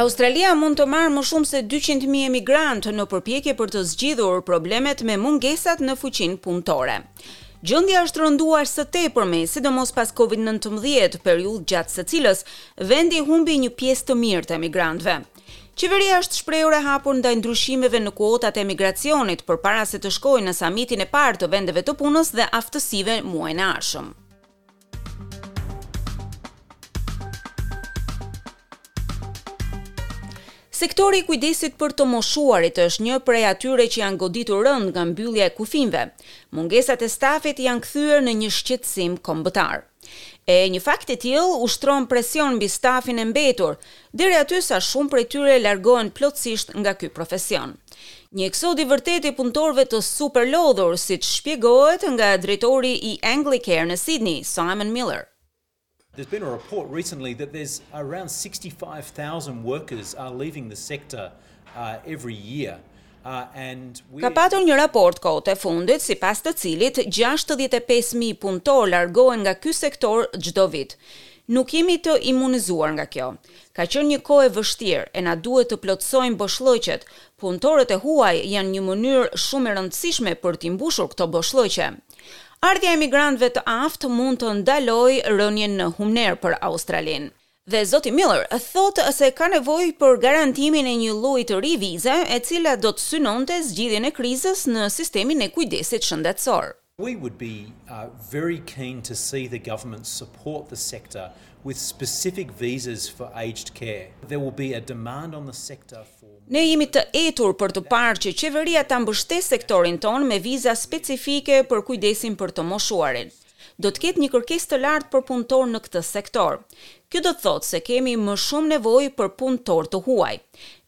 Australia mund të marrë më shumë se 200.000 emigrantë në përpjekje për të zgjidhur problemet me mungesat në fuqinë punëtore. Gjendja është rënduar së tepërmi, sidomos pas COVID-19, periudhë gjatë së cilës vendi humbi një pjesë të mirë të emigrantëve. Qeveria është shprehur e hapur ndaj ndryshimeve në kuotat e emigracionit, përpara se të shkojë në samitin e parë të vendeve të punës dhe aftësive muajin e ardhshëm. Sektori i kujdesit për të moshuarit është një prej atyre që janë goditur rëndë nga mbyllja e kufinjve. Mungesat e stafit janë kthyer në një shqetësim kombëtar. E një fakt i tillë ushtron presion mbi stafin e mbetur, deri aty sa shumë prej tyre largohen plotësisht nga ky profesion. Një eksod i vërtetë i punëtorëve të superlodhur, siç shpjegohet nga drejtori i Anglicare në Sidni, Simon Miller. There's been a report recently that there's around sixty five thousand workers are leaving the sector every year. Ka patur një raport kohët e fundit sipas të cilit gjashtëdhjetë e pesë mijë punëtorë largohen nga ky sektor çdo vit. Nuk jemi të imunizuar nga kjo. Ka qenë një kohë e vështirë e na duhet të plotësojmë boshllëqet. Punëtorët e huaj janë një mënyrë shumë e rëndësishme për t'i mbushur këto boshllëqe. Ardhja e emigrantëve të aftë mund të ndalojë rënien në humnerë për Australinë. dhe zoti Miller thotë se ka nevojë për garantimin e një lloji të ri vize, e cila do të synonte zgjidhjen e krizës në sistemin e kujdesit shëndetësor. We would be very keen to see the government support the sector with specific visas for aged care. There will be a demand on the sector for more. Ne jemi të etur për të parë që qeveria ta mbështesë sektorin tonë me viza specifike për kujdesin për të moshuarin. Do të ketë një kërkesë të lartë për punëtorë në këtë sektor. Kjo do të thotë se kemi më shumë nevojë për punëtorë të huaj.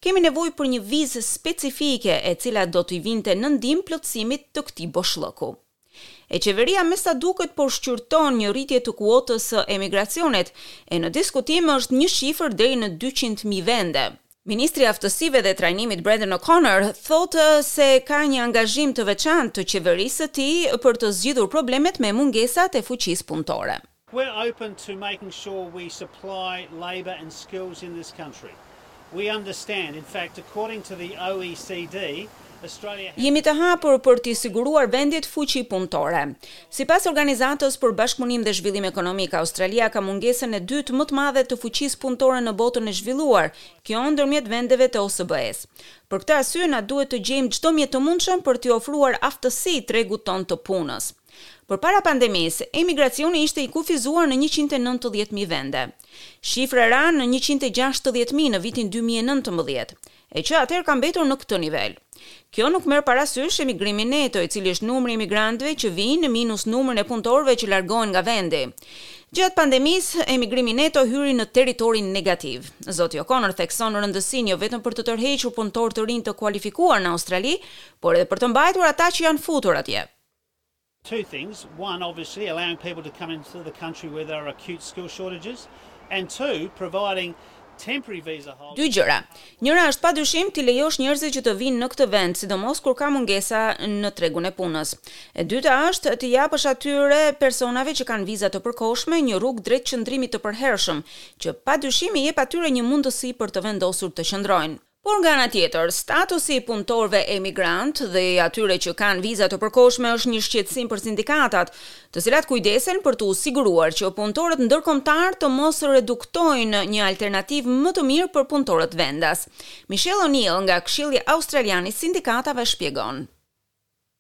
Kemi nevojë për një vizë specifike e cila do t'i vinte në ndihmë plotësimit të këtij boshllëku. E qeveria me sa duket po shqyrton një rritje të kuotës së emigracionit, e në diskutim është një shifër deri në dyqind mijë vende. Ministri i Aftësive dhe Trajnimit Brendan O'Connor thotë se ka një angazhim të veçantë të qeverisë së tij për të zgjidhur problemet me mungesat e fuqisë punëtore. We're open to making sure we supply labour and skills in this country. We understand, in fact, according to the OECD, Jemi të hapur për t'i siguruar vendit fuqi punëtore. Sipas Organizatës për Bashkëpunim dhe Zhvillim Ekonomik, Australia ka mungesën e dytë më të madhe të fuqisë punëtore në botën e zhvilluar, kjo ndërmjet vendeve të OSBE-së. Për këtë arsye na duhet të gjejmë çdo mjet të mundshëm për t'i ofruar aftësi tregut tonë të punës. Përpara pandemisë, emigracioni ishte i kufizuar në njëqind e nëntëdhjetë mijë vende. Shifra ra në njëqind e gjashtëdhjetë mijë në vitin dy mijë e nëntëmbëdhjetë. e që atëherë ka mbetur në këtë nivel. Kjo nuk merr parasysh emigrimin neto, i cili është numri i emigrantëve që vijnë minus numrin e punëtorëve që largohen nga vendi. Gjatë pandemisë, emigrimi neto hyri në territorin negativ. Zoti O'Connor thekson rëndësinë jo vetëm për të tërhequr punëtorë të rinj të kualifikuar në Australi, por edhe për të mbajtur ata që janë futur atje. Two things, one obviously allowing people to come into the country where there are acute skill shortages and two providing temporary visa holders. Dy gjëra. Njëra është padyshim t'i lejosh njerëzit që të vijnë në këtë vend, sidomos kur ka mungesa në tregun e punës. E dyta është t'i japësh atyre personave që kanë viza të përkohshme një rrugë drejt qëndrimit të përhershëm, që padyshim i jep atyre një mundësi për të vendosur të qëndrojnë. Por nga ana tjetër, statusi i punëtorëve emigrantë dhe i atyre që kanë viza të përkohshme është një shqetësim për sindikatat, të cilat kujdesen për t'u siguruar që punëtorët ndërkombëtarë të mos reduktojnë një alternativë më të mirë për punëtorët vendas. Michele O'Neil nga Këshilli Australian i Sindikatave shpjegon.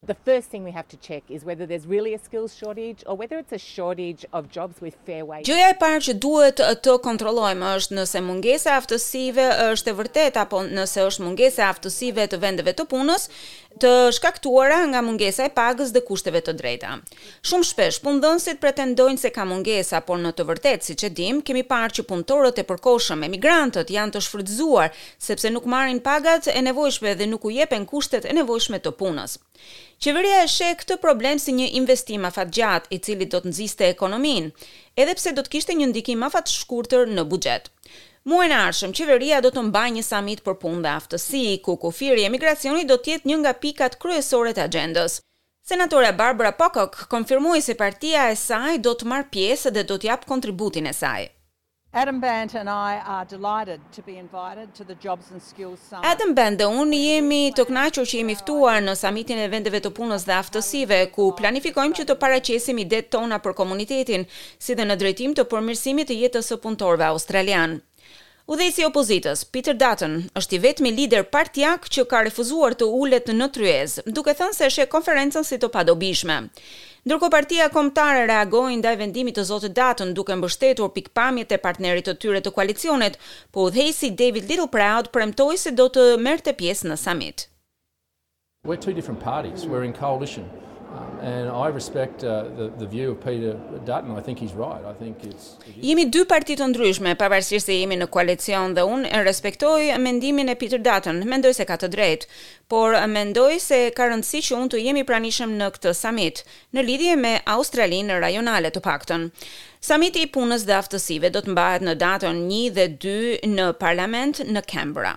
The first thing we have to check is whether there's really a skills shortage or whether it's a shortage of jobs with fair wages. Gjëja e parë që duhet të kontrollojmë është nëse mungesa e aftësive është e vërtetë apo nëse është mungesa e aftësive të vendeve të punës të shkaktuara nga mungesa e pagës dhe kushteve të drejta. Shumë shpesh, punëdhënësit pretendojnë se ka mungesa, por në të vërtetë, siç e dimë, kemi parë që punëtorët e përkohshëm, emigrantët, janë të shfrytëzuar, sepse nuk marrin pagat e nevojshme dhe nuk u jepen kushtet e nevojshme të punës. Qeveria e sheh këtë problem si një investim afatgjatë, i cili do të nxiste ekonominë, edhe pse do të kishte një ndikim afatshkurtër në buxhet. Muajin e ardhshëm, Qeveria do të mbajë një samit për punë dhe aftësi, ku kufiri i emigracionit do të jetë një nga pikat kryesore të agjendës. Senatorja Barbara Pocock konfirmoi se partia e saj do të marrë pjesë dhe do të japë kontributin e saj. Adam Bandt and I are delighted to be invited to the Jobs and Skills Summit. Adam Bandt dhe unë jemi të kënaqur që jemi ftuar në Samitin e Vendeve të Punës dhe Aftësive, ku planifikojmë që të paraqesim idetë tona për komunitetin, si dhe në drejtim të përmirësimit të jetës së punëtorëve australianë. Udhëheqësi i opozitës, Peter Dutton, është i vetmi lider partiak që ka refuzuar të ulet në tryezë, duke thënë se e sheh konferencën si të padobishme. Ndërkohë Partia Kombëtare reagoi ndaj vendimit të zotit Dutton, duke mbështetur pikëpamjet e partnerit të tyre të koalicionit, po udhëheqësi David Littleproud premtoi se do të merrte pjesë në samit. We're two different parties, we're in coalition and I respect uh, the, the view of Peter Dutton. I think he's right. I think it's Jemi dy parti të ndryshme, pavarësisht se jemi në koalicion dhe unë e respektoj mendimin e Peter Dutton. Mendoj se ka të drejtë, por mendoj se ka rëndësi që unë të jem i pranishëm në këtë samit, në lidhje me Australinë rajonale të paktën. Samiti i punës dhe aftësive do të mbahet në datën 1 dhe 2 në parlament në Canberra.